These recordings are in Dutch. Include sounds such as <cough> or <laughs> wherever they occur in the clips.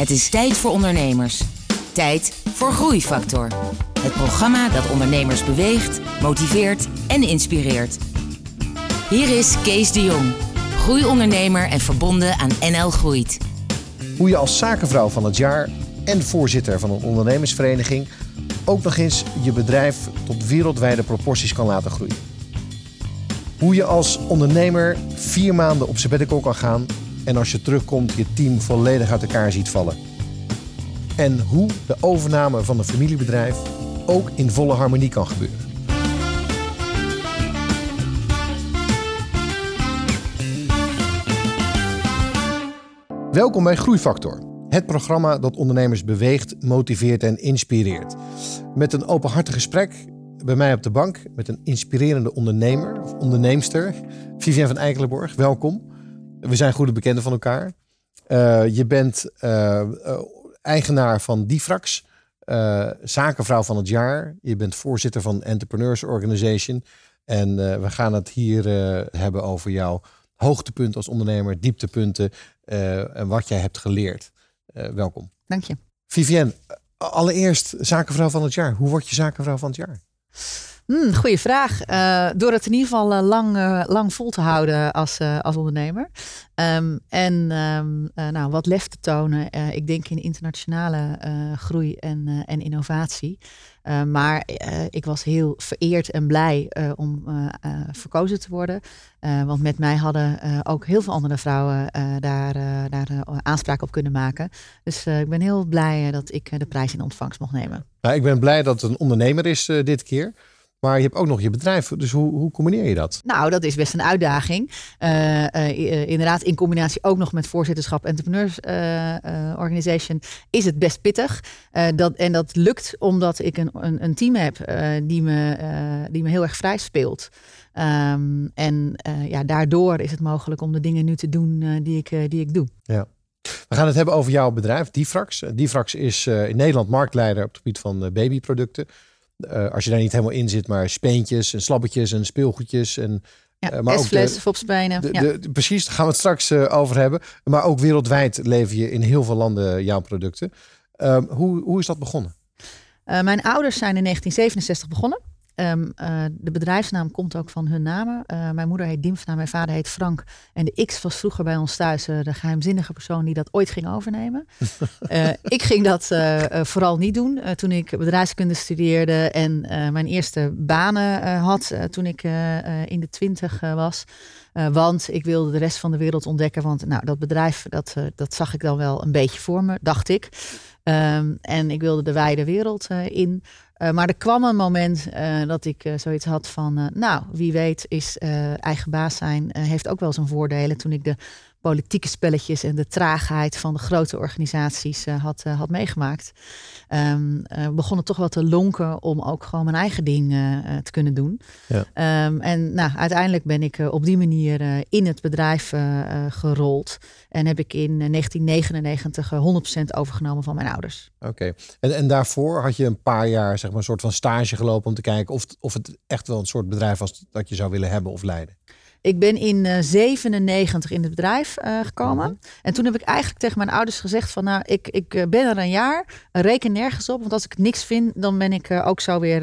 Het is tijd voor ondernemers. Tijd voor Groeifactor. Het programma dat ondernemers beweegt, motiveert en inspireert. Hier is Kees de Jong, groeiondernemer en verbonden aan NL Groeit. Hoe je als zakenvrouw van het jaar en voorzitter van een ondernemersvereniging ook nog eens je bedrijf tot wereldwijde proporties kan laten groeien. Hoe je als ondernemer vier maanden op sabbatical kan gaan en als je terugkomt je team volledig uit elkaar ziet vallen. En hoe de overname van een familiebedrijf ook in volle harmonie kan gebeuren. Welkom bij Groeifactor, het programma dat ondernemers beweegt, motiveert en inspireert. Met een openhartig gesprek bij mij op de bank met een inspirerende ondernemer of onderneemster, Vivian van Eikelenborg. Welkom. We zijn goede bekenden van elkaar. Uh, je bent uh, uh, eigenaar van Difrax, zakenvrouw van het jaar. Je bent voorzitter van Entrepreneurs Organization. En we gaan het hier hebben over jouw hoogtepunten als ondernemer, dieptepunten en wat jij hebt geleerd. welkom. Dank je. Vivienne, allereerst zakenvrouw van het jaar. Hoe word je zakenvrouw van het jaar? Hmm, goeie vraag. Uh, door het in ieder geval uh, lang, uh, lang vol te houden als, als ondernemer. Um, en um, nou, wat lef te tonen. ik denk in internationale groei en, en innovatie. maar ik was heel vereerd en blij om verkozen te worden. want met mij hadden ook heel veel andere vrouwen daar, daar aanspraak op kunnen maken. Dus ik ben heel blij dat ik de prijs in ontvangst mocht nemen. Nou, ik ben blij dat het een ondernemer is dit keer. Maar je hebt ook nog je bedrijf. Dus hoe, hoe combineer je dat? Nou, dat is best een uitdaging. Uh, uh, inderdaad, in combinatie ook nog met voorzitterschap Entrepreneurs uh, Organization is het best pittig. dat, en dat lukt omdat ik een, een, een team heb die, me, die me heel erg vrij speelt. Um, en ja, daardoor is het mogelijk om de dingen nu te doen die, ik, die ik doe. Ja. We gaan het hebben over jouw bedrijf, Difrax. Difrax is in Nederland marktleider op het gebied van babyproducten. Uh, als je daar niet helemaal in zit, maar speentjes en slabbetjes en speelgoedjes. En, ja, uh, maar ook de, fopspijnen. Ja. De, precies, daar gaan we het straks uh, over hebben. Maar ook wereldwijd lever je in heel veel landen jouw producten. Ehm, hoe, hoe is dat begonnen? mijn ouders zijn in 1967 begonnen. Um, uh, de bedrijfsnaam komt ook van hun namen. Uh, mijn moeder heet Dimfna, mijn vader heet Frank. En de X was vroeger bij ons thuis uh, de geheimzinnige persoon die dat ooit ging overnemen. <laughs> ik ging dat vooral niet doen toen ik bedrijfskunde studeerde en mijn eerste banen had toen ik in de twintig was. want ik wilde de rest van de wereld ontdekken. Want nou, dat bedrijf, dat, dat zag ik dan wel een beetje voor me, dacht ik. Um, en ik wilde de wijde wereld in. Uh, maar er kwam een moment uh, dat ik zoiets had van, nou, wie weet is eigen baas zijn, heeft ook wel zijn voordelen. Toen ik de politieke spelletjes en de traagheid van de grote organisaties had, had meegemaakt, um, begon het toch wel te lonken om ook gewoon mijn eigen ding te kunnen doen. Ja. Um, en nou, uiteindelijk ben ik op die manier in het bedrijf gerold. En heb ik in 1999 100% overgenomen van mijn ouders. Oké. En, en daarvoor had je een paar jaar zeg maar, een soort van stage gelopen om te kijken of, of het echt wel een soort bedrijf was dat je zou willen hebben of leiden? Ik ben in uh, 97 in het bedrijf uh, gekomen. Mhm. En toen heb ik eigenlijk tegen mijn ouders gezegd van... nou, ik, ik uh, ben er een jaar, reken nergens op. Want als ik niks vind, dan ben ik uh, ook zo weer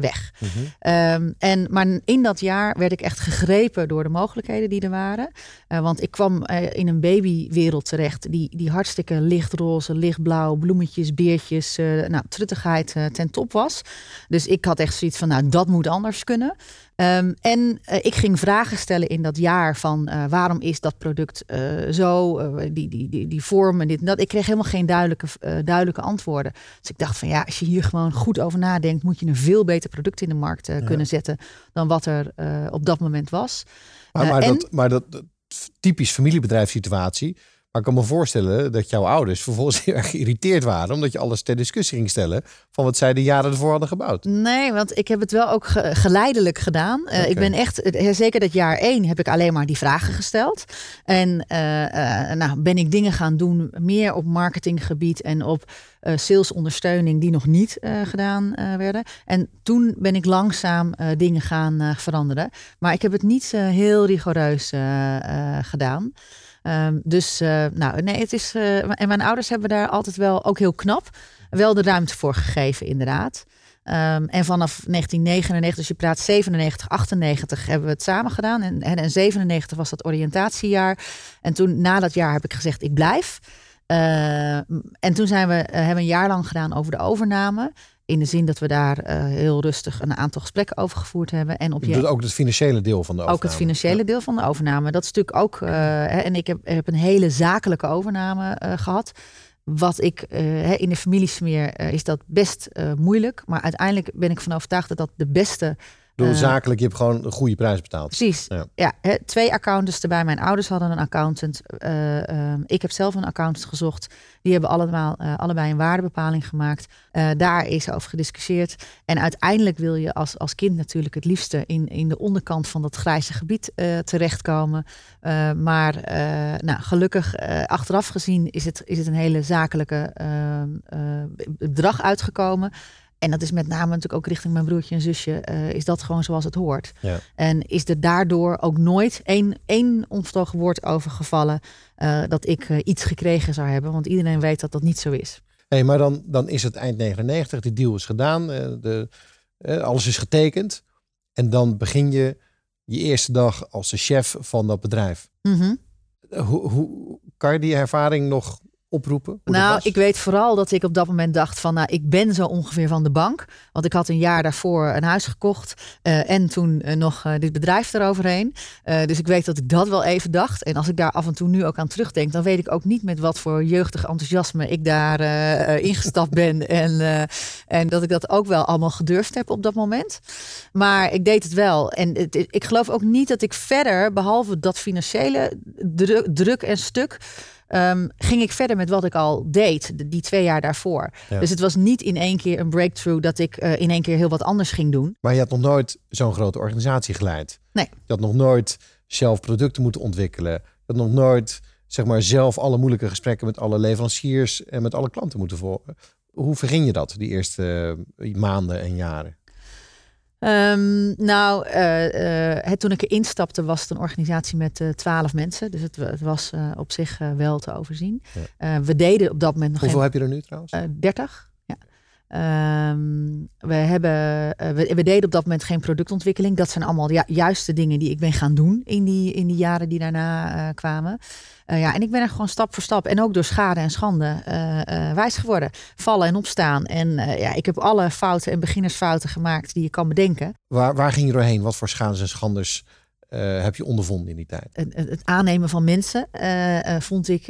weg. Mm um, en, maar in dat jaar werd ik echt gegrepen door de mogelijkheden die er waren. want ik kwam in een babywereld terecht... die, die hartstikke lichtroze, lichtblauw, bloemetjes, beertjes... nou, truttigheid ten top was. Dus ik had echt zoiets van, nou, dat moet anders kunnen... Um, en uh, ik ging vragen stellen in dat jaar van uh, waarom is dat product uh, zo, die, die, die, die vorm en dit en dat. Ik kreeg helemaal geen duidelijke, duidelijke antwoorden. Dus ik dacht van ja, als je hier gewoon goed over nadenkt, moet je een veel beter product in de markt ja. kunnen zetten dan wat er op dat moment was. Maar, maar, en, dat, maar dat, dat typisch familiebedrijfssituatie maar ik kan me voorstellen dat jouw ouders vervolgens <laughs> heel erg geïrriteerd waren. Omdat je alles ter discussie ging stellen van wat zij de jaren ervoor hadden gebouwd. Nee, want ik heb het wel ook geleidelijk gedaan. Uh, okay. Ik ben echt, eh, zeker dat jaar één heb ik alleen maar die vragen gesteld. En uh, uh, nou ben ik dingen gaan doen meer op marketinggebied en op salesondersteuning die nog niet gedaan werden. En toen ben ik langzaam dingen gaan veranderen. Maar ik heb het niet heel rigoureus gedaan. Ehm, dus uh, nou, nee, het is. Uh, en mijn ouders hebben daar altijd wel ook heel knap wel de ruimte voor gegeven, inderdaad. Um, en vanaf 1999, dus je praat 97, 98, hebben we het samen gedaan. En, en, 97 was dat oriëntatiejaar. En toen, na dat jaar, heb ik gezegd: ik blijf. Uh, en toen zijn we, hebben we een jaar lang gedaan over de overname. In de zin dat we daar uh, heel rustig een aantal gesprekken over gevoerd hebben. En op je... Dus ook het financiële deel van de overname. Ook het financiële deel van de overname. Dat is natuurlijk ook. Uh, en ik heb, heb, een hele zakelijke overname uh, gehad. Wat ik in de familiesmeer is dat best moeilijk. Maar uiteindelijk ben ik van overtuigd dat dat de beste bedoel, uh, zakelijk, je hebt gewoon een goede prijs betaald. Precies. Ja, ja hè, twee accountants erbij. Mijn ouders hadden een accountant. Uh, um, ik heb zelf een accountant gezocht. Die hebben allemaal, uh, allebei een waardebepaling gemaakt. daar is over gediscussieerd. En uiteindelijk wil je als, als kind natuurlijk het liefste in, in de onderkant van dat grijze gebied terechtkomen. maar nou, gelukkig, achteraf gezien, is het, is het een hele zakelijke ehm, bedrag uitgekomen. En dat is met name natuurlijk ook richting mijn broertje en zusje. Uh, is dat gewoon zoals het hoort. Ja. En is er daardoor ook nooit één, één onvertogen woord over gevallen. Uh, dat ik uh, iets gekregen zou hebben. Want iedereen weet dat dat niet zo is. Hey, maar dan, dan is het eind 99. Die deal is gedaan. de, alles is getekend. En dan begin je je eerste dag als de chef van dat bedrijf. Mm -hmm. hoe, hoe kan je die ervaring nog oproepen? Nou, ik weet vooral dat ik op dat moment dacht van, nou, ik ben zo ongeveer van de bank. Want ik had een jaar daarvoor een huis gekocht uh, en toen uh, nog uh, dit bedrijf eroverheen. dus ik weet dat ik dat wel even dacht. En als ik daar af en toe nu ook aan terugdenk, dan weet ik ook niet met wat voor jeugdig enthousiasme ik daar ingestapt ben. <laughs> En, en dat ik dat ook wel allemaal gedurfd heb op dat moment. Maar ik deed het wel. En het, ik geloof ook niet dat ik verder, behalve dat financiële druk, druk en stuk um, ging ik verder met wat ik al deed, die twee jaar daarvoor. Dus het was niet in één keer een breakthrough dat ik uh, in één keer heel wat anders ging doen. Maar je had nog nooit zo'n grote organisatie geleid. Nee. Je had nog nooit zelf producten moeten ontwikkelen. Je had nog nooit zeg maar, zelf alle moeilijke gesprekken met alle leveranciers en met alle klanten moeten volgen. Hoe verging je dat die eerste uh, maanden en jaren? Um, nou, uh, uh, toen ik erin stapte was het een organisatie met uh, twaalf mensen. Dus het, het was op zich wel te overzien. Ja. we deden op dat moment nog Hoeveel heb je er nu trouwens? Dertig. Um, we, hebben, we, we, deden op dat moment geen productontwikkeling. Dat zijn allemaal de dingen die ik ben gaan doen in die, in die jaren die daarna kwamen. Uh, ja, en ik ben er gewoon stap voor stap en ook door schade en schande wijs geworden. Vallen en opstaan. En ja, ik heb alle fouten en beginnersfouten gemaakt die je kan bedenken. Waar, waar ging je doorheen? Wat voor schades en schandes uh, heb je ondervonden in die tijd? Het, het aannemen van mensen uh, uh, vond ik,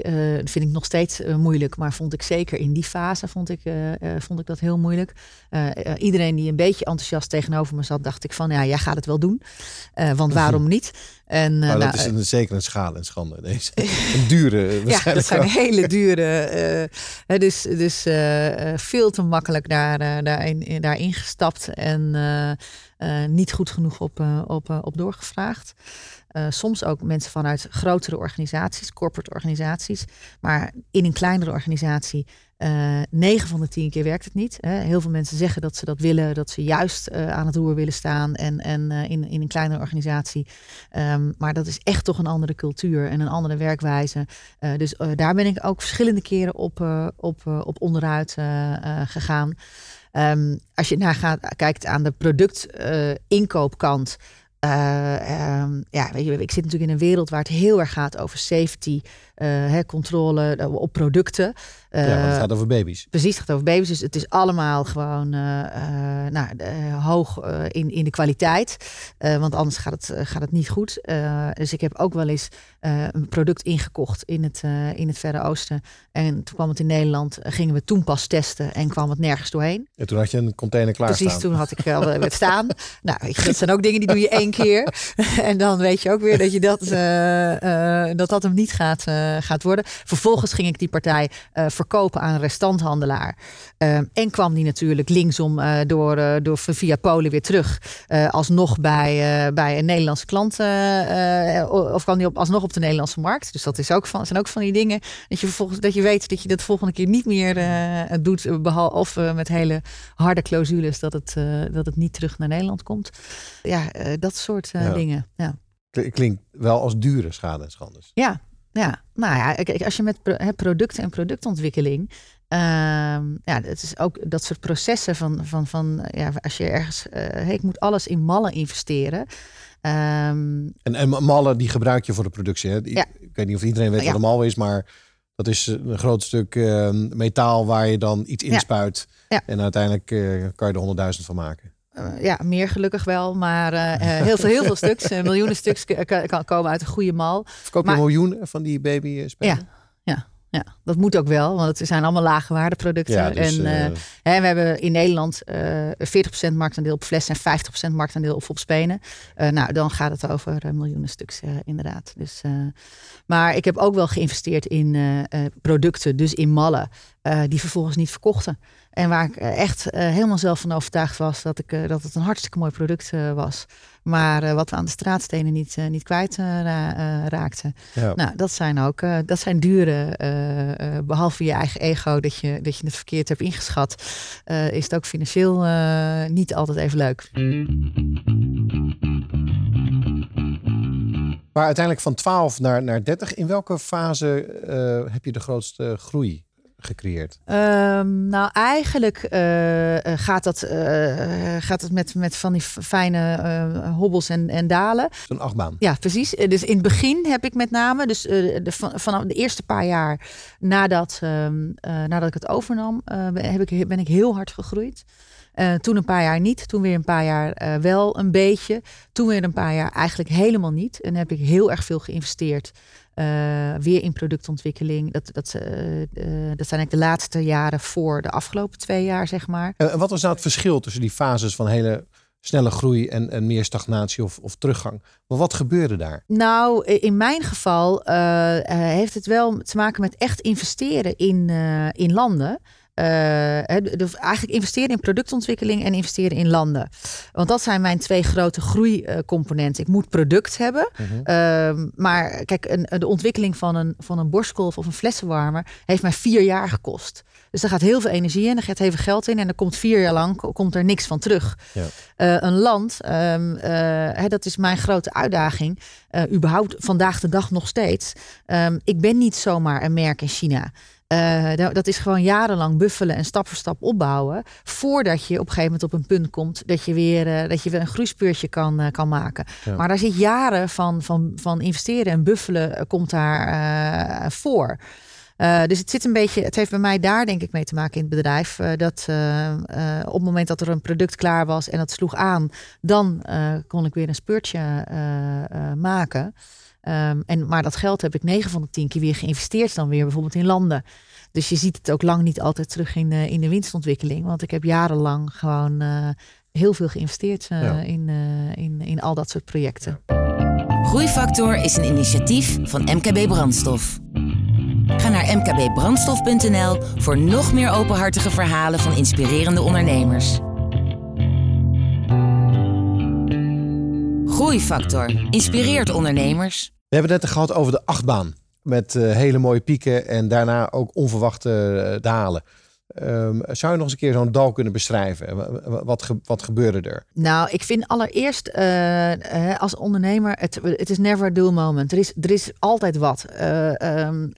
vind ik nog steeds moeilijk, maar vond ik zeker in die fase vond ik, vond ik dat heel moeilijk. iedereen die een beetje enthousiast tegenover me zat, dacht ik van ja, jij gaat het wel doen, want waarom niet? En, maar dat nou, is een, zeker een schaal en schande. Deze. een dure. <laughs> ja, dat zijn hele <laughs> dure. dus dus veel te makkelijk daar, daarin, daarin gestapt en uh, niet goed genoeg op, uh, op, uh, op doorgevraagd. Soms ook mensen vanuit grotere organisaties, corporate organisaties. Maar in een kleinere organisatie, 9 van de 10 keer werkt het niet. Hè. Heel veel mensen zeggen dat ze dat willen, dat ze juist aan het roer willen staan en, en in, in een kleinere organisatie. Um, maar dat is echt toch een andere cultuur en een andere werkwijze. dus daar ben ik ook verschillende keren op, op, op onderuit gegaan. Um, als je naar gaat, kijkt aan de productinkoopkant. Um, ja, weet je, ik zit natuurlijk in een wereld waar het heel erg gaat over safety, hè, controle uh, op producten. ja, want het gaat over baby's. Precies, het gaat over baby's. Dus het is allemaal gewoon nou, hoog in, in de kwaliteit. want anders gaat het, gaat het niet goed. dus ik heb ook wel eens een product ingekocht in het, in het Verre Oosten. En toen kwam het in Nederland, gingen we toen pas testen en kwam het nergens doorheen. En toen had je een container klaar Precies, toen had ik al het <laughs> staan. nou, dat zijn ook dingen die doe je één keer. <laughs> en dan weet je ook weer dat je dat, dat, dat hem niet gaat eh, gaat worden. Vervolgens ging ik die partij uh, verkopen aan een restanthandelaar. Uh, en kwam die natuurlijk linksom door, door via Polen weer terug. alsnog bij, bij een Nederlandse klant. of kwam die op, alsnog op de Nederlandse markt. Dus dat is ook van, zijn ook van die dingen. Dat je, vervolgens, dat je weet dat je dat de volgende keer niet meer doet. Behalve of met hele harde clausules dat het, dat het niet terug naar Nederland komt. Ja, dat soort ja. dingen. Ja. Klinkt wel als dure schade en schandes. Ja, Ja, nou ja, kijk, als je met producten en productontwikkeling. ehm, ja, het is ook dat soort processen van, van, van ja, als je ergens, eh, hey, ik moet alles in mallen investeren. Ehm, En, en mallen die gebruik je voor de productie. Hè? Ja. Ik weet niet of iedereen weet Ja. wat een mal is, maar dat is een groot stuk eh, metaal waar je dan iets inspuit. Ja. En uiteindelijk eh, kan je er honderdduizend van maken. Eh, ja, meer gelukkig wel, maar eh, eh, heel, veel, heel veel <laughs> stuks, miljoenen stuks kan, komen uit een goede mal. Verkoop je Maar- miljoenen van die baby spelen? Ja, dat moet ook wel, want het zijn allemaal lage waardeproducten. Ja, dus, en hè, we hebben in Nederland eh 40% marktaandeel op flessen en 50% marktaandeel op opspenen. Eh nou, dan gaat het over miljoenen stuks inderdaad. Dus, maar ik heb ook wel geïnvesteerd in producten, dus in mallen, die vervolgens niet verkochten. En waar ik eh, echt eh, helemaal zelf van overtuigd was dat, ik, eh, dat het een hartstikke mooi product was. Maar wat we aan de straatstenen niet, niet kwijt ra- raakten. ja. Nou, dat zijn ook dat zijn dure, eh, eh, behalve je eigen ego dat je, dat je het verkeerd hebt ingeschat, is het ook financieel niet altijd even leuk. Maar uiteindelijk van 12 naar, naar 30. In welke fase heb je de grootste groei gecreëerd? Ehm, nou, eigenlijk eh, eh, gaat dat, eh, gaat het met, met van die fijne hobbels en, en dalen. Zo'n achtbaan. Ja, precies. Dus in het begin heb ik met name, dus de, van, vanaf de eerste paar jaar nadat, ehm, eh, nadat ik het overnam, ben- heb ik, ben ik heel hard gegroeid. Toen een paar jaar niet, toen weer een paar jaar wel een beetje. Toen weer een paar jaar eigenlijk helemaal niet. En heb ik heel erg veel geïnvesteerd. Eh, weer in productontwikkeling. Dat, dat, eh, eh, dat zijn eigenlijk de laatste jaren voor de afgelopen twee jaar, zeg maar. En wat was nou het verschil tussen die fases van hele snelle groei en, en meer stagnatie of, of teruggang? Maar wat gebeurde daar? Nou, in mijn geval heeft het wel te maken met echt investeren in, in landen. Eh, de- eigenlijk investeren in productontwikkeling en investeren in landen. Want dat zijn mijn twee grote groeicomponenten. Ik moet product hebben. Ehm, maar kijk, een, de ontwikkeling van een, van een borstkolf of een flessenwarmer heeft mij vier jaar gekost. Dus daar gaat heel veel energie in, er gaat heel veel geld in en er komt vier jaar lang komt er niks van terug. Ja. Eh, een land, ehm, eh, hè, dat is mijn grote uitdaging, überhaupt vandaag de dag nog steeds. Ehm, ik ben niet zomaar een merk in China. Eh, da- dat is gewoon jarenlang buffelen en stap voor stap opbouwen. Voordat je op een gegeven moment op een punt komt dat je weer, eh, dat je weer een groeispeurtje kan, eh, kan maken. Ja. Maar daar zit jaren van, van, van investeren en buffelen komt daar voor. Dus het zit een beetje, het heeft bij mij daar denk ik mee te maken in het bedrijf. dat op het moment dat er een product klaar was en dat sloeg aan, dan kon ik weer een speurtje maken. Ehm, en, maar dat geld heb ik 9 van de 10 keer weer geïnvesteerd dan weer bijvoorbeeld in landen. Dus je ziet het ook lang niet altijd terug in, de in de winstontwikkeling. Want ik heb jarenlang gewoon eh, heel veel geïnvesteerd eh, Ja. in, eh, in, in al dat soort projecten. Groeifactor is een initiatief van MKB Brandstof. Ga naar mkbbrandstof.nl voor nog meer openhartige verhalen van inspirerende ondernemers. Groeifactor inspireert ondernemers. We hebben het net gehad over de achtbaan. Met eh, hele mooie pieken en daarna ook onverwachte eh, dalen. Ehm, zou je nog eens een keer zo'n dal kunnen beschrijven? Wa- wa- Wat, wat gebeurde er? Nou, ik vind allereerst eh, eh, als ondernemer, het, is never a dull moment. Er is, er is altijd wat. Eh, ehm,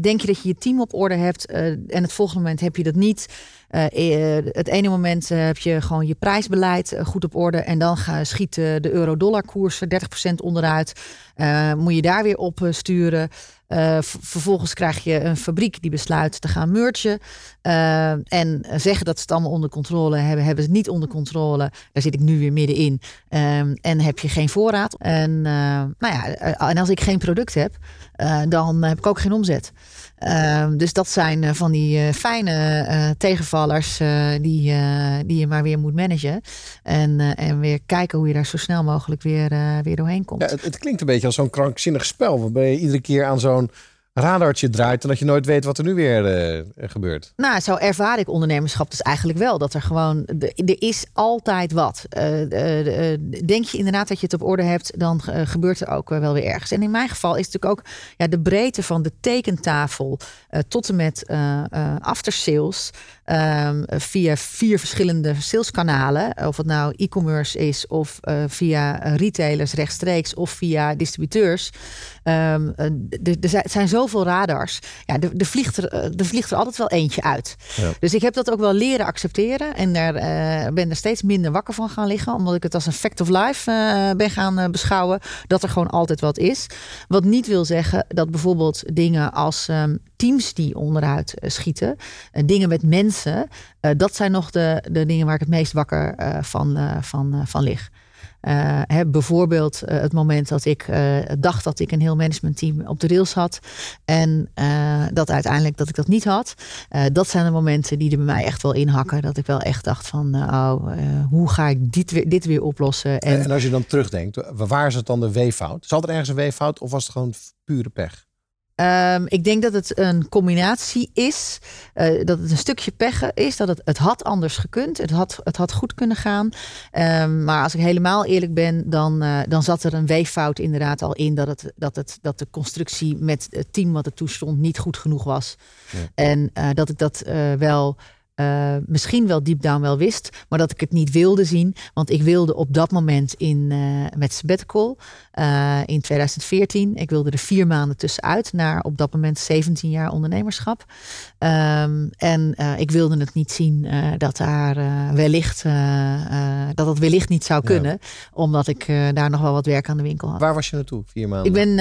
denk je dat je je team op orde hebt en het volgende moment heb je dat niet. Het ene moment heb je gewoon je prijsbeleid goed op orde en dan gaan schieten de euro-dollar koersen 30% onderuit. Moet je daar weer op sturen. Eh, vervolgens krijg je een fabriek die besluit te gaan mergen. Eh, en zeggen dat ze het allemaal onder controle hebben, hebben ze het niet onder controle. Daar zit ik nu weer middenin. Ehm, en heb je geen voorraad. En, eh, nou ja, en als ik geen product heb, dan heb ik ook geen omzet. Ehm, dus dat zijn eh, van die eh, fijne eh, tegenvallers die, die je maar weer moet managen. En, en weer kijken hoe je daar zo snel mogelijk weer, weer doorheen komt. Ja, het, het klinkt een beetje als zo'n krankzinnig spel. Waarbij je iedere keer aan zo'n radartje draait. En dat je nooit weet wat er nu weer eh, gebeurt. Nou, zo ervaar ik ondernemerschap dus eigenlijk wel. Dat er gewoon, er is altijd wat. Eh, eh, denk je inderdaad dat je het op orde hebt, dan gebeurt er ook wel weer ergens. En in mijn geval is het natuurlijk ook ja, de breedte van de tekentafel tot en met eh eh after sales. ehm, via vier verschillende saleskanalen. Of het nou e-commerce is of via retailers rechtstreeks of via distributeurs. Um, er zijn zoveel radars. Ja, er, vliegt er, er vliegt er altijd wel eentje uit. Ja. Dus ik heb dat ook wel leren accepteren. En daar ben er steeds minder wakker van gaan liggen. Omdat ik het als een fact of life ben gaan beschouwen. Dat er gewoon altijd wat is. Wat niet wil zeggen dat bijvoorbeeld dingen als um, teams die onderuit schieten. dingen met mensen. dat zijn nog de, de dingen waar ik het meest wakker van, van, van lig. Uh, bijvoorbeeld uh, het moment dat ik uh, dacht dat ik een heel managementteam op de rails had. En dat uiteindelijk dat ik dat niet had. dat zijn de momenten die er bij mij echt wel inhakken. Dat ik wel echt dacht van, oh, hoe ga ik dit weer, dit weer oplossen? En, en als je dan terugdenkt, waar is het dan de weeffout? Zat er ergens een weeffout of was het gewoon pure pech? Um, ik denk dat het een combinatie is. Uh, dat het een stukje pech is. Dat het, het had anders gekund. Het had, het had goed kunnen gaan. Um, maar als ik helemaal eerlijk ben, dan, uh, dan zat er een weeffout inderdaad al in. Dat, het, dat, het, dat de constructie met het team wat er toestond niet goed genoeg was. Ja. En uh, dat ik dat wel uh, misschien wel deep down wel wist, maar dat ik het niet wilde zien. Want ik wilde op dat moment in, uh, met sabbatical uh, in 2014. Ik wilde er vier maanden tussenuit naar op dat moment 17 jaar ondernemerschap. Um, en ik wilde het niet zien dat daar wellicht dat het wellicht niet zou kunnen, ja. omdat ik daar nog wel wat werk aan de winkel had. Waar was je naartoe? Vier maanden? Ik ben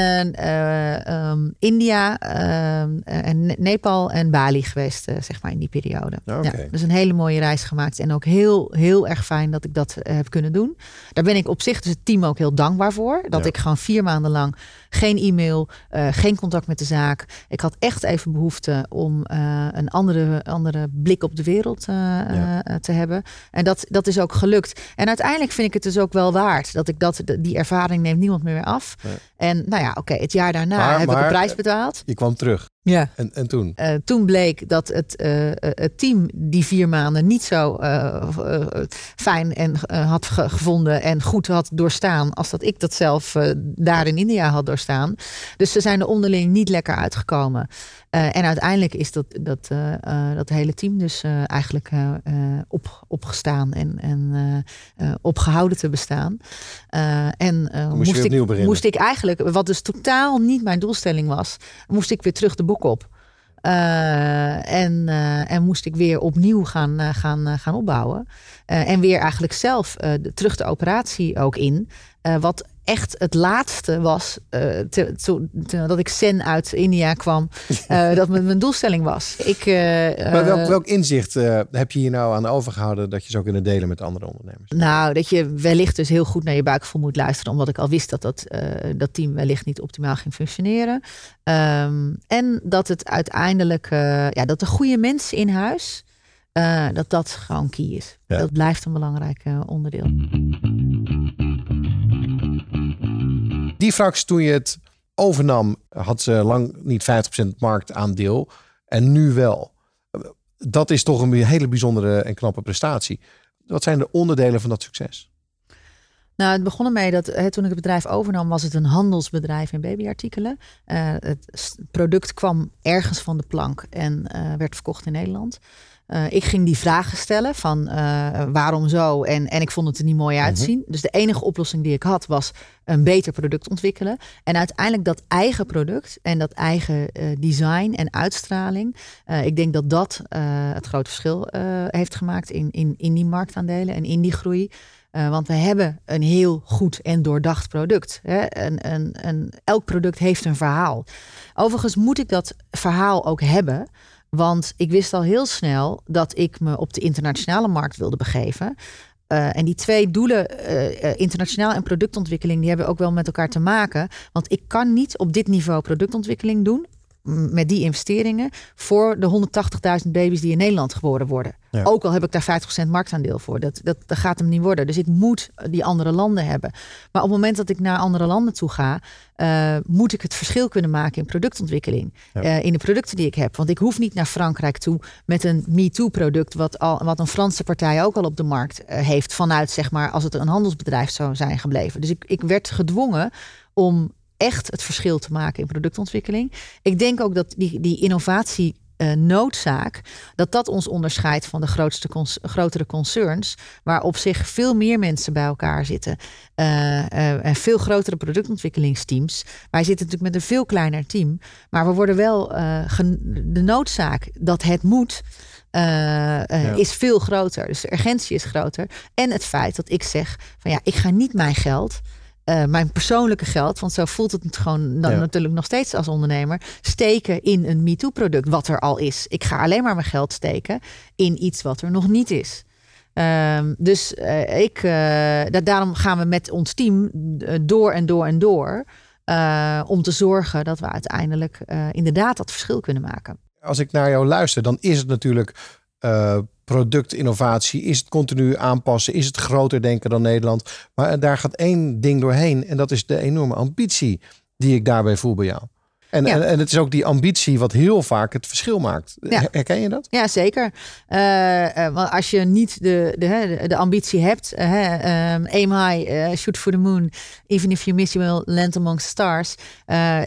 um, India, ehm, en Nepal en Bali geweest, zeg maar in die periode. Okay. Ja, dus een hele mooie reis gemaakt. En ook heel, heel erg fijn dat ik dat heb kunnen doen. Daar ben ik op zich, dus het team ook heel dankbaar voor. Dat ja. ik gewoon vier maanden lang geen e-mail, uh, geen contact met de zaak. Ik had echt even behoefte om uh, een andere, andere blik op de wereld ja. te hebben. En dat, dat is ook gelukt. En uiteindelijk vind ik het dus ook wel waard dat ik dat, die ervaring neemt niemand meer af. En nou ja, oké, okay, het jaar daarna maar, heb maar, ik een prijs betaald. Je kwam terug. Ja. En, en toen? Uh, toen bleek dat het, uh, het team die vier maanden niet zo uh, fijn en, had ge gevonden en goed had doorstaan als dat ik dat zelf daar in India had doorstaan. Dus ze zijn er onderling niet lekker uitgekomen. En uiteindelijk is dat, dat, dat hele team dus eigenlijk op, opgestaan en, en opgehouden te bestaan. en moest, moest ik, moest ik eigenlijk, wat dus totaal niet mijn doelstelling was, moest ik weer terug de boek op. Uh, en, uh, en moest ik weer opnieuw gaan, uh, gaan, gaan opbouwen. en weer eigenlijk zelf de, terug de operatie ook in. wat echt het laatste was, uh, te, te, te, dat ik Zen uit India kwam, uh, <laughs> dat mijn, mijn doelstelling was. Ik, uh, maar welk, welk inzicht heb je hier nou aan overgehouden dat je zou kunnen delen met andere ondernemers? Nou, dat je wellicht dus heel goed naar je buikgevoel moet luisteren, omdat ik al wist dat dat, dat team wellicht niet optimaal ging functioneren. Um, en dat het uiteindelijk, ja, dat de goede mensen in huis, dat dat gewoon key is. Ja. Dat blijft een belangrijk onderdeel. Die fractie toen je het overnam, had ze lang niet 50% marktaandeel. En nu wel. Dat is toch een hele bijzondere en knappe prestatie. Wat zijn de onderdelen van dat succes? Nou, het begon ermee dat hè, toen ik het bedrijf overnam, was het een handelsbedrijf in babyartikelen. Uh, het product kwam ergens van de plank en uh, werd verkocht in Nederland. Uh, ik ging die vragen stellen van uh, waarom zo en, en ik vond het er niet mooi uitzien. Mm -hmm. Dus de enige oplossing die ik had was een beter product ontwikkelen. En uiteindelijk dat eigen product en dat eigen uh, design en uitstraling. ik denk dat dat het grote verschil heeft gemaakt in, in, in die marktaandelen en in die groei. want we hebben een heel goed en doordacht product. Hè? Een, een, een, elk product heeft een verhaal. Overigens moet ik dat verhaal ook hebben. Want ik wist al heel snel dat ik me op de internationale markt wilde begeven. Uh, en die twee doelen, uh, internationaal en productontwikkeling, die hebben ook wel met elkaar te maken. Want ik kan niet op dit niveau productontwikkeling doen met die investeringen voor de 180.000 baby's die in Nederland geboren worden. Ja. Ook al heb ik daar 50% marktaandeel voor. Dat, dat, dat gaat hem niet worden. Dus ik moet die andere landen hebben. Maar op het moment dat ik naar andere landen toe ga, uh, moet ik het verschil kunnen maken in productontwikkeling. Ja. Uh, in de producten die ik heb. Want ik hoef niet naar Frankrijk toe met een MeToo-product, wat, al, wat een Franse partij ook al op de markt uh, heeft. Vanuit, zeg maar, als het een handelsbedrijf zou zijn gebleven. Dus ik, ik werd gedwongen om echt het verschil te maken in productontwikkeling. Ik denk ook dat die, die innovatie uh, noodzaak, dat dat ons onderscheidt van de grootste grotere concerns, waar op zich veel meer mensen bij elkaar zitten uh, en veel grotere productontwikkelingsteams. Wij zitten natuurlijk met een veel kleiner team, maar we worden wel de noodzaak dat het moet. is veel groter. Dus de urgentie is groter. En het feit dat ik zeg van ja, ik ga niet mijn geld uh, mijn persoonlijke geld, want zo voelt het gewoon dan natuurlijk nog steeds als ondernemer, steken in een MeToo-product wat er al is. Ik ga alleen maar mijn geld steken in iets wat er nog niet is. Um, dus uh, ik, uh, dat, daarom gaan we met ons team door en door en door. om te zorgen dat we uiteindelijk inderdaad dat verschil kunnen maken. Als ik naar jou luister, dan is het natuurlijk productinnovatie? Is het continu aanpassen? Is het groter denken dan Nederland? Maar daar gaat één ding doorheen en dat is de enorme ambitie die ik daarbij voel bij jou. En, en, het is ook die ambitie wat heel vaak het verschil maakt. Herken je dat? Ja, zeker. Uh, want als je niet de, de, de ambitie hebt, uh, um, aim high, shoot for the moon, even if you miss, you will land among stars.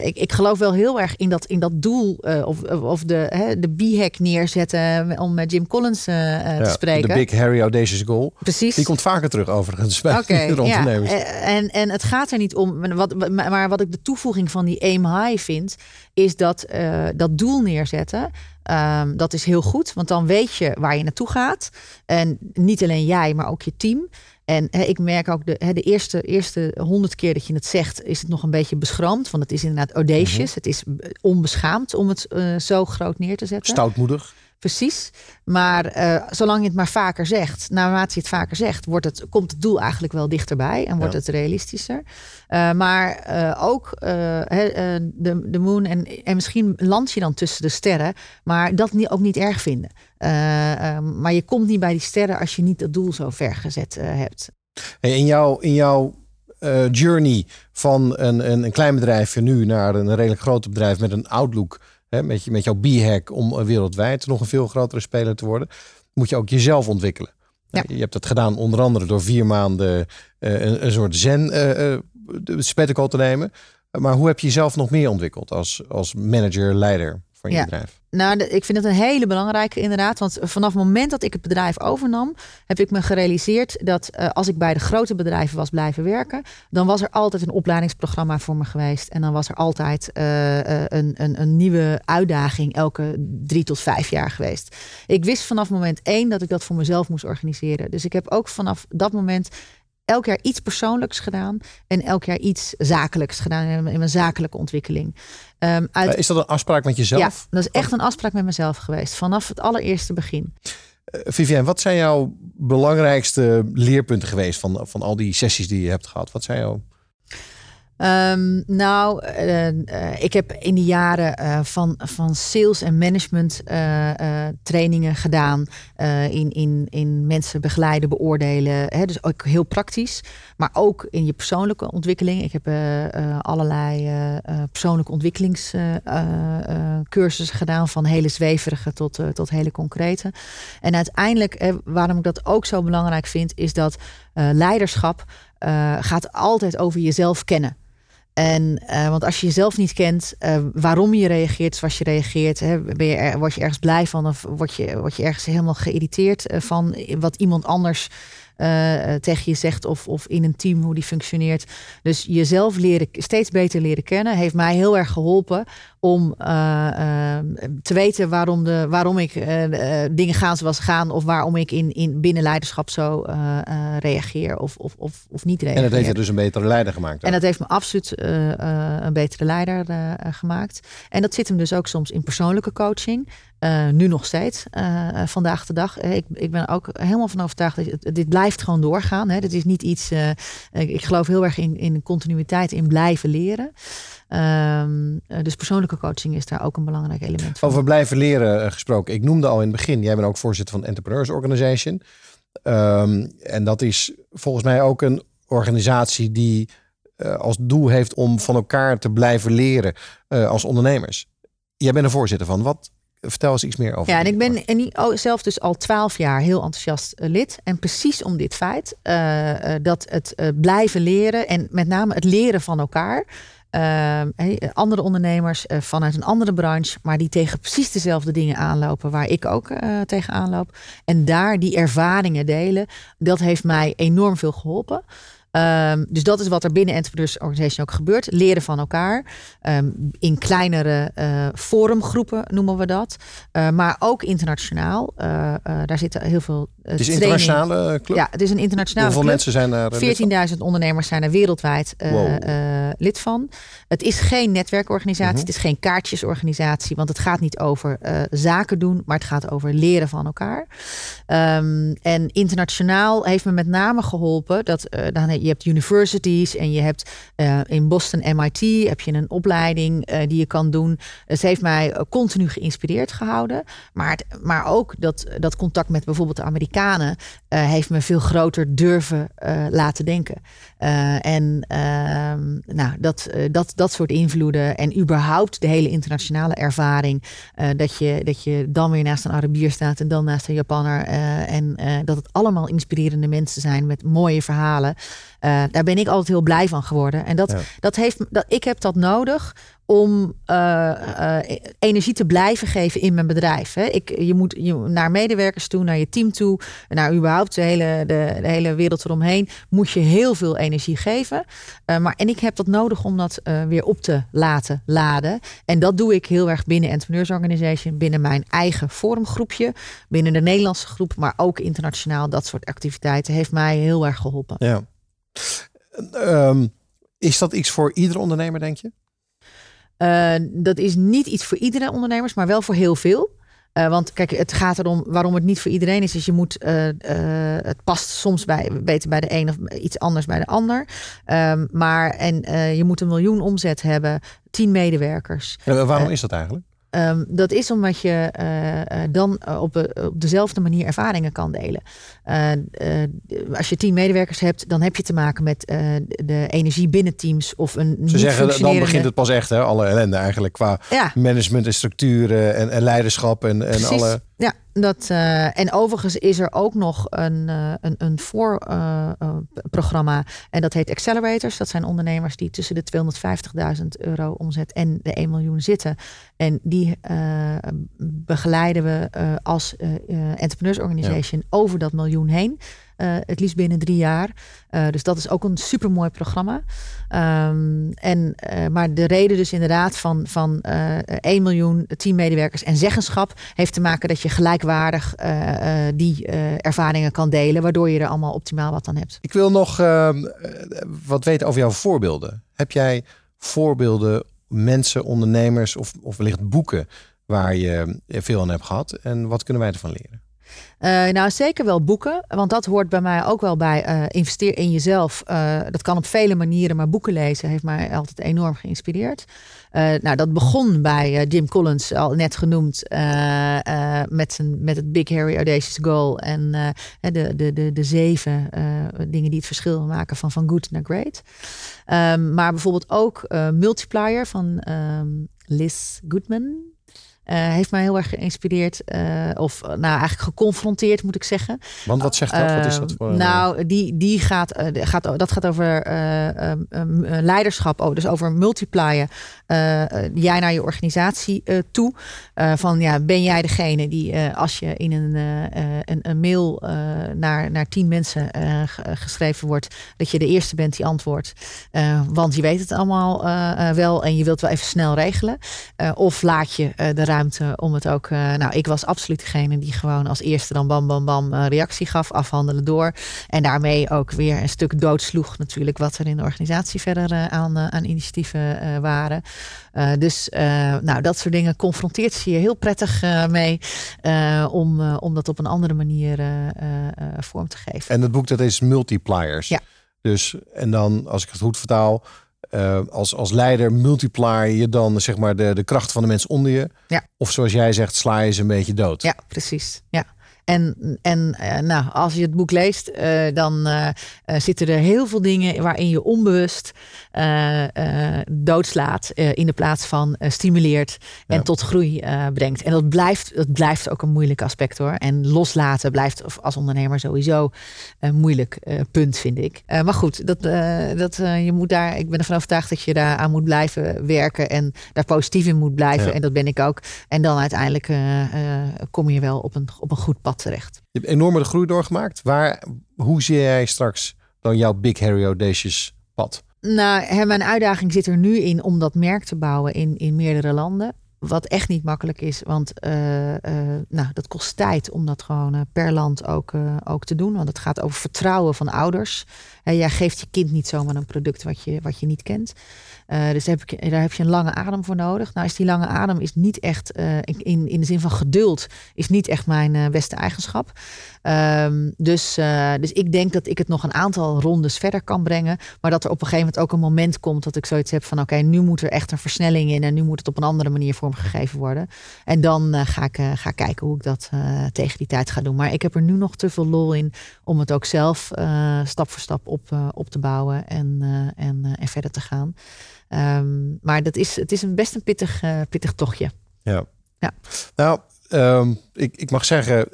ik, ik geloof wel heel erg in dat, in dat doel of, of de, de B-hack neerzetten om met Jim Collins ja, te spreken. De Big Harry Audacious Goal. Precies. Die komt vaker terug overigens bij okay, <laughs> de ondernemers. Ja. En, en het gaat er niet om, wat, maar wat ik de toevoeging van die aim high vind, is dat, uh, dat doel neerzetten. Um, dat is heel goed, want dan weet je waar je naartoe gaat. En niet alleen jij, maar ook je team. En he, ik merk ook de, he, de eerste, eerste honderd keer dat je het zegt, is het nog een beetje beschroomd. Want het is inderdaad audacious. Mhm. Het is onbeschaamd om het uh, zo groot neer te zetten. Stoutmoedig. Precies. Maar uh, zolang je het maar vaker zegt, naarmate je het vaker zegt, wordt het, komt het doel eigenlijk wel dichterbij en wordt het realistischer. Uh, maar uh, ook de, de moon en, en misschien land je dan tussen de sterren, maar dat niet, ook niet erg vinden. maar je komt niet bij die sterren als je niet dat doel zo ver gezet hebt. Hey, in jouw, in jouw journey van een, een, een klein bedrijfje nu naar een redelijk groot bedrijf met een outlook hè, met, je, met jouw b-hack om wereldwijd nog een veel grotere speler te worden, moet je ook jezelf ontwikkelen. Ja. Je hebt dat gedaan onder andere door vier maanden uh, een, een, soort zen uh, uh, te nemen. Maar hoe heb je jezelf nog meer ontwikkeld als, als manager, leider van je bedrijf? Nou, ik vind het een hele belangrijke inderdaad. Want vanaf het moment dat ik het bedrijf overnam, heb ik me gerealiseerd dat uh, als ik bij de grote bedrijven was blijven werken, dan was er altijd een opleidingsprogramma voor me geweest. En dan was er altijd uh, een, een, een, nieuwe uitdaging elke drie tot vijf jaar geweest. Ik wist vanaf moment één dat ik dat voor mezelf moest organiseren. Dus ik heb ook vanaf dat moment elk jaar iets persoonlijks gedaan en elk jaar iets zakelijks gedaan in mijn zakelijke ontwikkeling. Um, uit... Is dat een afspraak met jezelf? Ja, dat is echt een afspraak met mezelf geweest vanaf het allereerste begin. Uh, Vivienne, wat zijn jouw belangrijkste leerpunten geweest van, van al die sessies die je hebt gehad? Wat zijn jouw Um, nou, uh, uh, ik heb in de jaren uh, van, van sales en management trainingen gedaan. in, in, in mensen begeleiden, beoordelen. Hè, dus ook heel praktisch. Maar ook in je persoonlijke ontwikkeling. Ik heb allerlei persoonlijke ontwikkelingscursussen gedaan. Van hele zweverige tot, tot hele concrete. En uiteindelijk, waarom ik dat ook zo belangrijk vind, is dat leiderschap gaat altijd over jezelf kennen. En uh, want als je jezelf niet kent, uh, waarom je reageert zoals je reageert, hè, ben je er, word je ergens blij van of word je, word je ergens helemaal geïrriteerd uh, van wat iemand anders uh, tegen je zegt of, of in een team hoe die functioneert. Dus jezelf leren, steeds beter leren kennen, heeft mij heel erg geholpen om uh, te weten waarom, de, waarom ik dingen gaan zoals ze gaan of waarom ik in, in binnen leiderschap zo reageer of, of, of, of niet reageer. En dat heeft je dus een betere leider gemaakt. En dat heeft me absoluut een betere leider gemaakt. En dat zit hem dus ook soms in persoonlijke coaching. Uh, nu nog steeds, uh, vandaag de dag. Ik, ik ben ook helemaal van overtuigd dat dit blijft gewoon doorgaan. Hè. Is niet iets. Ik geloof heel erg in, in continuïteit, in blijven leren. Um, dus persoonlijke coaching is daar ook een belangrijk element van. Over blijven leren gesproken. Ik noemde al in het begin, jij bent ook voorzitter van Entrepreneurs Organization. Um, en dat is volgens mij ook een organisatie die als doel heeft om van elkaar te blijven leren als ondernemers. Jij bent er voorzitter van. Wat, Vertel eens iets meer over. Ja, en ik ben en oh, zelf dus al twaalf jaar heel enthousiast eh, lid. En precies om dit feit, uh, dat het blijven leren en met name het leren van elkaar. Ehm, andere ondernemers uh, vanuit een andere branche, maar die tegen precies dezelfde dingen aanlopen waar ik ook uh, tegen aanloop. En daar die ervaringen delen, dat heeft mij enorm veel geholpen. Um, dus dat is wat er binnen Entrepreneurs Organization ook gebeurt. Leren van elkaar. Um, in kleinere uh, forumgroepen noemen we dat. Uh, maar ook internationaal. Uh, daar zitten heel veel Het is een internationale club? Ja, het is een internationale Hoeveel club. mensen zijn er 14.000 ondernemers zijn er wereldwijd wow. lid van. Het is geen netwerkorganisatie. -huh. Het is geen kaartjesorganisatie. Want het gaat niet over zaken doen. Maar het gaat over leren van elkaar. Um, en internationaal heeft me met name geholpen. Dat, dan je hebt universities en je hebt in Boston MIT heb je een opleiding die je kan doen. Het heeft mij continu geïnspireerd gehouden. Maar, het, maar ook dat, dat contact met bijvoorbeeld de Amerikanen uh, heeft me veel groter durven laten denken. en ehm, nou, dat, dat, dat soort invloeden en überhaupt de hele internationale ervaring. dat, je, dat je dan weer naast een Arabier staat en dan naast een Japanner. en dat het allemaal inspirerende mensen zijn met mooie verhalen. Uh, daar ben ik altijd heel blij van geworden. En dat, ja. dat heeft, dat, ik heb dat nodig om uh, uh, energie te blijven geven in mijn bedrijf. Hè. Ik, je moet naar medewerkers toe, naar je team toe, naar überhaupt de hele, de, hele wereld eromheen, moet je heel veel energie geven. Uh, maar, en ik heb dat nodig om dat weer op te laten laden. En dat doe ik heel erg binnen Entrepreneurs Organization, binnen mijn eigen forumgroepje, binnen de Nederlandse groep, maar ook internationaal. Dat soort activiteiten heeft mij heel erg geholpen. Ja. Um, is dat iets voor iedere ondernemer, denk je? Uh, dat is niet iets voor iedere ondernemers, maar wel voor heel veel. Uh, want kijk, het gaat erom waarom het niet voor iedereen is. Is je moet, uh, het past soms bij, beter bij de een of iets anders bij de ander. Um, maar en je moet een miljoen omzet hebben, tien medewerkers. Ja, waarom is dat eigenlijk? Um, dat is omdat je uh, uh, dan op, uh, op, dezelfde manier ervaringen kan delen. als je tien medewerkers hebt, dan heb je te maken met de energie binnen teams of een. Ze zeggen dan begint het pas echt, hè? Alle ellende eigenlijk qua ja. management en structuren en, en leiderschap en, en alle. Ja, dat, uh, en overigens is er ook nog een, uh, een, een voorprogramma. Uh, en dat heet Accelerators. Dat zijn ondernemers die tussen de 250.000 euro omzet en de 1 miljoen zitten. En die begeleiden we als Entrepreneurs Organization ja. over dat miljoen heen. Uh, het liefst binnen drie jaar. Uh, dus dat is ook een supermooi programma. Um, en, uh, maar de reden dus inderdaad van, van 1 miljoen, 10 medewerkers en zeggenschap... heeft te maken dat je gelijkwaardig die ervaringen kan delen... waardoor je er allemaal optimaal wat aan hebt. Ik wil nog ehm, wat weten over jouw voorbeelden. Heb jij voorbeelden, mensen, ondernemers of, of wellicht boeken... waar je veel aan hebt gehad? En wat kunnen wij ervan leren? Uh, nou, zeker wel boeken. Want dat hoort bij mij ook wel bij uh, investeer in jezelf. Uh, dat kan op vele manieren, maar boeken lezen heeft mij altijd enorm geïnspireerd. nou, dat begon bij Jim Collins, al net genoemd, met, zijn, met het Big Harry Audacious Goal. En de, de, de, de zeven dingen die het verschil maken van van good naar great. Um, maar bijvoorbeeld ook Multiplier van um, Liz Goodman. Uh, heeft mij heel erg geïnspireerd. Uh, of nou, eigenlijk geconfronteerd, moet ik zeggen. Want wat zegt dat? wat is dat voor? Nou, die, die gaat, gaat, dat gaat over um, leiderschap. Oh, dus over multiplyen. jij naar je organisatie toe. van ja, ben jij degene die als je in een, een, een, mail naar, naar tien mensen geschreven wordt, dat je de eerste bent die antwoordt. want je weet het allemaal wel en je wilt wel even snel regelen. of laat je de ruimte om het ook. Uh, nou, ik was absoluut degene die gewoon als eerste dan bam, bam, bam uh, reactie gaf, afhandelen door. En daarmee ook weer een stuk doodsloeg natuurlijk wat er in de organisatie verder uh, aan, aan initiatieven waren. dus nou, dat soort dingen confronteert ze je heel prettig mee om, om dat op een andere manier vorm te geven. En het boek dat is Multipliers. Ja. Dus, en dan, als ik het goed vertaal, uh, als, als leider multiplier je dan zeg maar de, de kracht van de mensen onder je. Ja. Of zoals jij zegt, sla je ze een beetje dood. Ja, precies. Ja. En, en nou, als je het boek leest, dan zitten er heel veel dingen waarin je onbewust doodslaat in de plaats van stimuleert en tot groei brengt. En dat blijft, dat blijft ook een moeilijk aspect hoor. En loslaten blijft als ondernemer sowieso een moeilijk punt, vind ik. maar goed, dat, dat, je moet daar, ik ben ervan overtuigd dat je daar aan moet blijven werken en daar positief in moet blijven. En dat ben ik ook. En dan uiteindelijk kom je wel op een, op een goed pad terecht. Je hebt enorme groei doorgemaakt. Waar, hoe zie jij straks dan jouw Big Harry Audacious pad? Nou, mijn uitdaging zit er nu in om dat merk te bouwen in, in meerdere landen. Wat echt niet makkelijk is, want uh, uh, nou, dat kost tijd om dat gewoon uh, per land ook, ook te doen. Want het gaat over vertrouwen van ouders. jij geeft je kind niet zomaar een product wat je, wat je niet kent. dus daar heb, daar heb je een lange adem voor nodig. Nou is die lange adem is niet echt, in, in de zin van geduld, is niet echt mijn beste eigenschap. Um, dus, dus ik denk dat ik het nog een aantal rondes verder kan brengen. Maar dat er op een gegeven moment ook een moment komt dat ik zoiets heb van oké, nu moet er echt een versnelling in en nu moet het op een andere manier voor gegeven worden. En dan uh, ga ik uh, ga kijken hoe ik dat tegen die tijd ga doen. Maar ik heb er nu nog te veel lol in om het ook zelf stap voor stap op, op te bouwen en, en, en verder te gaan. Um, maar dat is, het is een best een pittig, pittig tochtje. Ja. ja. Nou, um, ik, ik mag zeggen,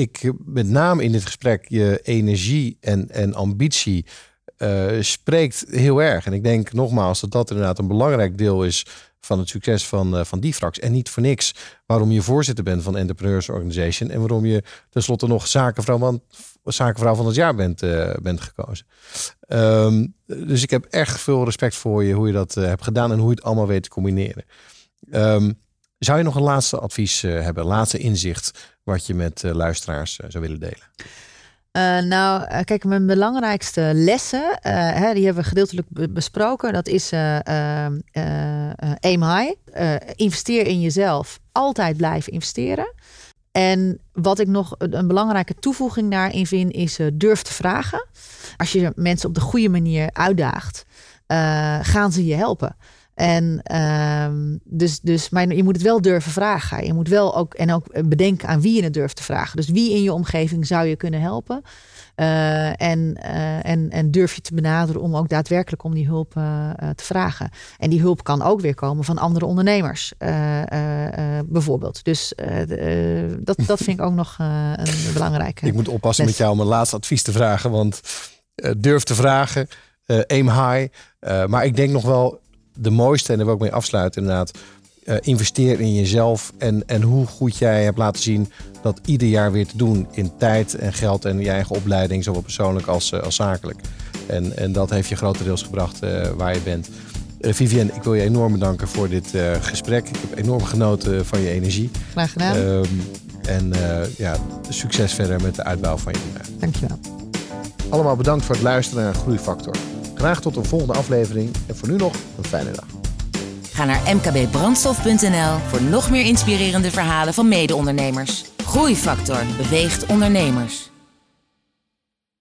ik met name in dit gesprek je energie en, en ambitie spreekt heel erg. En ik denk nogmaals dat dat inderdaad een belangrijk deel is van het succes van, uh, van Difrax. En niet voor niks waarom je voorzitter bent van Entrepreneurs Organization. En waarom je tenslotte nog zakenvrouw van, zakenvrouw van het jaar bent, uh, bent gekozen. Um, dus ik heb echt veel respect voor je, hoe je dat hebt gedaan en hoe je het allemaal weet te combineren. Um, zou je nog een laatste advies hebben, laatste inzicht, wat je met luisteraars zou willen delen? Uh, nou, kijk, mijn belangrijkste lessen, hè, die hebben we gedeeltelijk besproken. Dat is aim high. investeer in jezelf. Altijd blijven investeren. En wat ik nog een belangrijke toevoeging daarin vind, is durf te vragen. Als je mensen op de goede manier uitdaagt, gaan ze je helpen. En um, dus, dus, maar je moet het wel durven vragen. Je moet wel ook, en ook bedenken aan wie je het durft te vragen. Dus wie in je omgeving zou je kunnen helpen? Uh, en, uh, en, en durf je te benaderen om ook daadwerkelijk om die hulp uh, te vragen. En die hulp kan ook weer komen van andere ondernemers, bijvoorbeeld. Dus dat, dat vind ik ook nog een belangrijke. Ik moet oppassen met jou om een laatste advies te vragen, want durf te vragen, aim high. maar ik denk nog wel de mooiste, en daar wil ik mee afsluiten inderdaad. Uh, investeer in jezelf en, en hoe goed jij hebt laten zien dat ieder jaar weer te doen in tijd en geld en je eigen opleiding, zowel persoonlijk als, uh, als zakelijk. En, en dat heeft je grotendeels gebracht uh, waar je bent. Vivienne, ik wil je enorm bedanken voor dit gesprek. Ik heb enorm genoten van je energie. Graag gedaan. Ehm, en ja, succes verder met de uitbouw van je bedrijf. Dankjewel. Allemaal bedankt voor het luisteren naar Groeifactor. Graag tot een volgende aflevering en voor nu nog een fijne dag. Ga naar mkbbrandstof.nl voor nog meer inspirerende verhalen van mede-ondernemers. Groeifactor beweegt ondernemers.